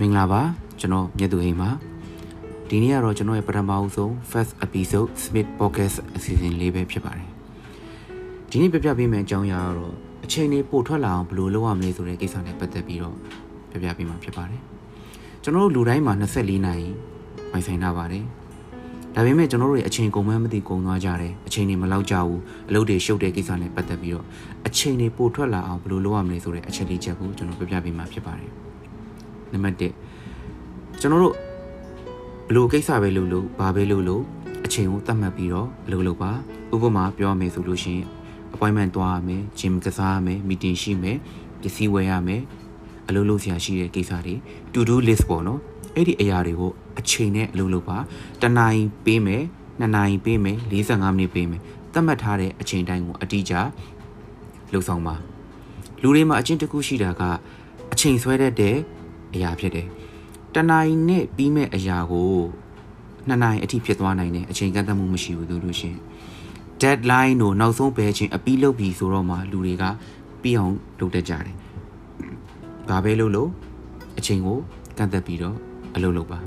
မင်္ဂလာပါကျွန်တော်မြတ်သူဟိန်ပါဒီနေ့ကတော့ကျွန်တော်ရဲ့ပထမအဆုံး first episode Smith podcast အစီအစဉ်လေးပဲဖြစ်ပါတယ်ဒီနေ့ပြပြပေးမယ့်အကြောင်းအရာကတော့အချိန်လေးပို့ထွက်လာအောင်ဘယ်လိုလုပ်ရမလဲဆိုတဲ့ကိစ္စနဲ့ပတ်သက်ပြီးတော့ပြပြပေးမှာဖြစ်ပါတယ်ကျွန်တော်တို့လူတိုင်းမှာ24နာရီပိုင်ဆိုင်ထားပါတယ်ဒါပေမဲ့ကျွန်တော်တို့ရဲ့အချိန်ကုန်မှန်းမသိကုန်သွားကြတယ်အချိန်တွေမလောက်ကြဘူးအလုပ်တွေရှုပ်တဲ့ကိစ္စနဲ့ပတ်သက်ပြီးတော့အချိန်တွေပို့ထွက်လာအောင်ဘယ်လိုလုပ်ရမလဲဆိုတဲ့အချက်လေးချက်ကိုကျွန်တော်ပြပြပေးမှာဖြစ်ပါတယ် နံပါတ်1ကျွန်တော်တို့ဘလို့ကိစ္စပဲလုပ်လို့ဘာပဲလုပ်လို့အချိန်ကိုသတ်မှတ်ပြီးတော့အလုပ်လုပ်ပါဥပမာပြောရမယ်ဆိုလို့ရှိရင် appointment သွားရမယ် gym ကစားရမယ် meeting ရှိမယ်ပစ္စည်းဝယ်ရမယ်အလုပ်လုပ်ဆရာရှိတဲ့ကိစ္စတွေ to do list ပေါ့နော်အဲ့ဒီအရာတွေကိုအချိန်နဲ့အလုပ်လုပ်ပါတနိုင်ပေးမယ်နှစ်နိုင်ပေးမယ်45မိနစ်ပေးမယ်သတ်မှတ်ထားတဲ့အချိန်တိုင်းကိုအတိအကျလုပ်ဆောင်ပါလူတွေမှာအချင်းတစ်ခုရှိတာကအချိန်ဆွဲတတ်တဲ့ အရာဖြစ်တယ်။တနိုင်နဲ့ပြီးမဲ့အရာကိုနှစ်နိုင်အထိဖြစ်သွားနိုင်တယ်အချိန်ကန့်သတ်မှုမရှိဘူးလို့လို့ရှင် deadline ကိုနောက်ဆုံးပဲချင်းအပြီးလုပ်ပြီဆိုတော့မှလူတွေကပြီးအောင်လုပ်တတ်ကြတယ်။ဘာပဲလုပ်လို့အချိန်ကိုကန့်သတ်ပြီးတော့အလုပ်လုပ်ပါ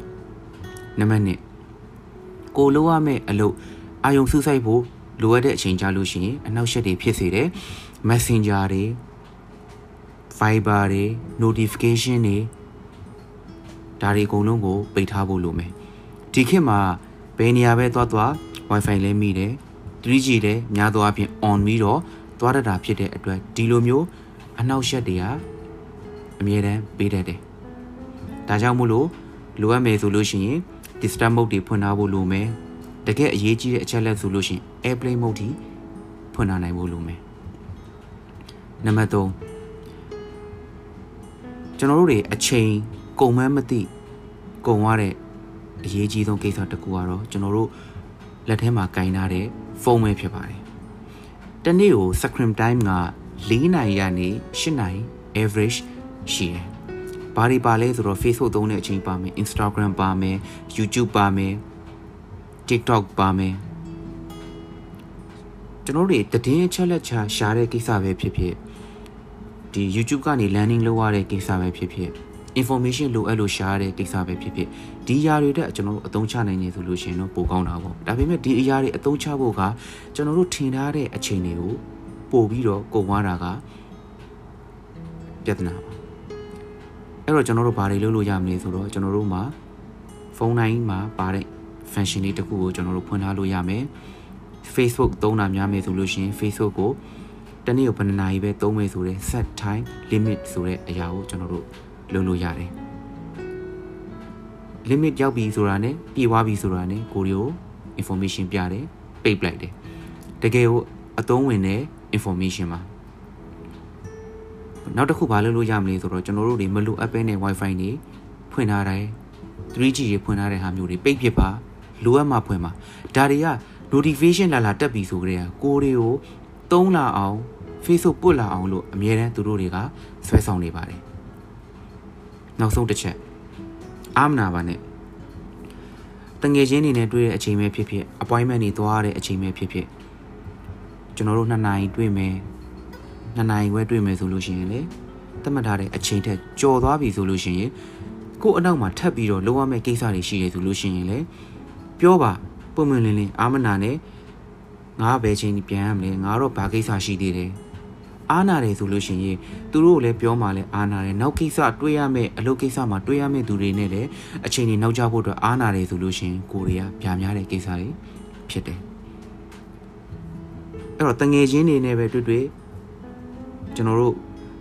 ။နံပါတ်1ကိုလိုရမယ့်အလုပ်အာယုံစူးစိုက်ဖို့လိုအပ်တဲ့အချိန်ကြာလို့ရှိရင်အနောက်ရှက်တွေဖြစ်စေတယ် Messenger တွေ Viber တွေ notification တွေ ဒါတွေအကုန်လုံးကိုပိတ်ထားဖို့လိုမယ်ဒီခေတ်မှာဘယ်နေရာပဲသွားသွား Wi-Fi လဲမိတယ် 3G လည်းများသောအားဖြင့် on ပြီးတော့သွားရတာဖြစ်တဲ့အတွက်ဒီလိုမျိုးအနောက်ရှက်တွေဟာအမြဲတမ်းပေးတတ်တယ်ဒါကြောင့်မို့လို့လိုအပ်မယ်ဆိုလို့ရှိရင် disturb mode တွေဖွင့်ထားဖို့လိုမယ်တကယ်အရေးကြီးတဲ့အချက်လက်ဆိုလို့ရှိရင် airplane mode တွေဖွင့်ထားနိုင်ဖို့လိုမယ်နံပါတ်3ကျွန်တော်တို့တွေအချိန် ကုန်မှန်းမသိကုန်သွားတဲ့အရေးကြီးဆုံးကိစ္စတစ်ခုကတော့ကျွန်တော်တို့လက်ထဲမှာကင်ထားတဲ့ဖုန်းပဲဖြစ်ပါတယ်။တနေ့ကို screen time က4နာရီကနေ8နာရီ average ရှိတယ်။ဘာတွေပါလဲဆိုတော့ Facebook သုံးတဲ့အချိန်ပါမယ် Instagram ပါမယ် YouTube ပါမယ် TikTok ပါမယ်ကျွန်တော်တို့တည်င်းအချက်လက်ချရှားတဲ့ကိစ္စပဲဖြစ်ဖြစ်ဒီ YouTube ကနေ landing လုပ်ရတဲ့ကိစ္စပဲဖြစ်ဖြစ် information လိုအပ်လို့ရှားတဲ့ကိစ္စပဲဖြစ်ဖြစ်ဒီအရာတွေတက်ကျွန်တော်တို့အသုံးချနိုင်နေဆိုလို့ရှိရင်တော့ပိုကောင်းတာပေါ့ဒါပေမဲ့ဒီအရာတွေအသုံးချဖို့ကကျွန်တော်တို့ထင်ထားတဲ့အချိန်တွေကိုပို့ပြီးတော့ကုန်သွားတာကပြဿနာပါအဲ့တော့ကျွန်တော်တို့ဘာတွေလုပ်လို့ရမလဲဆိုတော့ကျွန်တော်တို့မှာဖုန်းတိုင်းမှာပါတဲ့ function လေးတစ်ခုကိုကျွန်တော်တို့ဖွင့်ထားလို့ရမယ် Facebook သုံးတာများမယ်ဆိုလို့ရှိရင် Facebook ကိုတနေ့ကိုဘယ်နှစ်နာရီပဲသုံးမယ်ဆိုတဲ့ set time limit ဆိုတဲ့အရာကိုကျွန်တော်တို့ လုပ်လို့ရတယ် limit ရောက်ပြီဆိုတာနဲ့ပြေသွားပြီဆိုတာနဲ့ကိုရီကို information ပြတယ်ပိတ်ပလိုက်တယ်တကယ်ကိုအသုံးဝင်တဲ့ information ပါနောက်တစ်ခုဘာလုပ်လို့ရမလဲဆိုတော့ကျွန်တော်တို့တွေမလိုအပ်ပဲနဲ့ wifi တွေဖွင့်ထားတယ် 3G တွေဖွင့်ထားတဲ့ဟာမျိုးတွေပိတ်ပစ်ပါလိုအပ်မှဖွင့်ပါဒါတွေက notification လာလာတက်ပြီဆိုကြတဲ့ကိုတွေကိုတုံးလာအောင် Facebook ပုတ်လာအောင်လို့အမြဲတမ်းသူတို့တွေကဆွဲဆောင်နေပါတယ် နောက်ဆုံးတစ်ချက်အာမနာပါနဲ့တငယ်ချင်းတွေနဲ့တွေ့တဲ့အချိန်ပဲဖြစ်ဖြစ် appointment တွေသွားရတဲ့အချိန်ပဲဖြစ်ဖြစ်ကျွန်တော်တို့နှစ်နာရီတွေ့မယ်နှစ်နာရီခွဲတွေ့မယ်ဆိုလို့ရှိရင်လေသတ်မှတ်ထားတဲ့အချိန်ထက်ကြော်သွားပြီဆိုလို့ရှိရင်ကို့အနောက်မှာထပ်ပြီးတော့လုံးဝမဲ့ကိစ္စတွေရှိတယ်ဆိုလို့ရှိရင်လေပြောပါပုံမှန်လင်းလင်းအာမနာနဲ့ငါဘယ်ချိန်ပြန်ရမလဲငါတော့ဘာကိစ္စရှိသေးတယ် အားနာတယ်ဆိုလို့ရှိရင်သူတို့လည်းပြောမှလည်းအားနာတယ်နောက်ကိစ္စတွေးရမယ့်အလုပ်ကိစ္စမှာတွေးရမယ့်သူတွေနဲ့လည်းအချိန်ကြီးနောက်ကျဖို့အတွက်အားနာတယ်ဆိုလို့ရှိရင်ကိုရီးယားပြားများတဲ့ကိစ္စတွေဖြစ်တယ်အဲ့တော့တငယ်ချင်းတွေနဲ့ပဲတွေ့တွေ့ကျွန်တော်တို့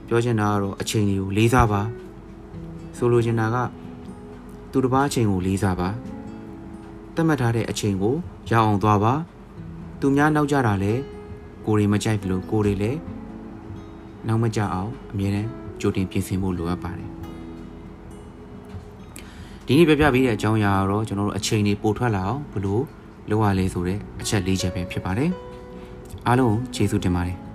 ပြောချင်တာကတော့အချိန်တွေကိုလေးစားပါဆိုလိုချင်တာကသူတစ်ပါးအချိန်ကိုလေးစားပါတတ်မှတ်ထားတဲ့အချိန်ကိုရအောင်သွားပါသူများနောက်ကြတာလဲကိုရီမကြိုက်ဘူးလို့ကိုရီလည်း နောက်မကြအောင်အမြဲတမ်းကြိုတင်ပြင်ဆင်ဖို့လိုအပ်ပါတယ်ဒီနေ့ပြပြပေးတဲ့အကြောင်းအရာကတော့ကျွန်တော်တို့အချိန်တွေပိုထွက်လာအောင်ဘလို့လုပ်ရလဲဆိုတဲ့အချက်၄ချက်ပဲဖြစ်ပါတယ်အားလုံးကျေးဇူးတင်ပါတယ်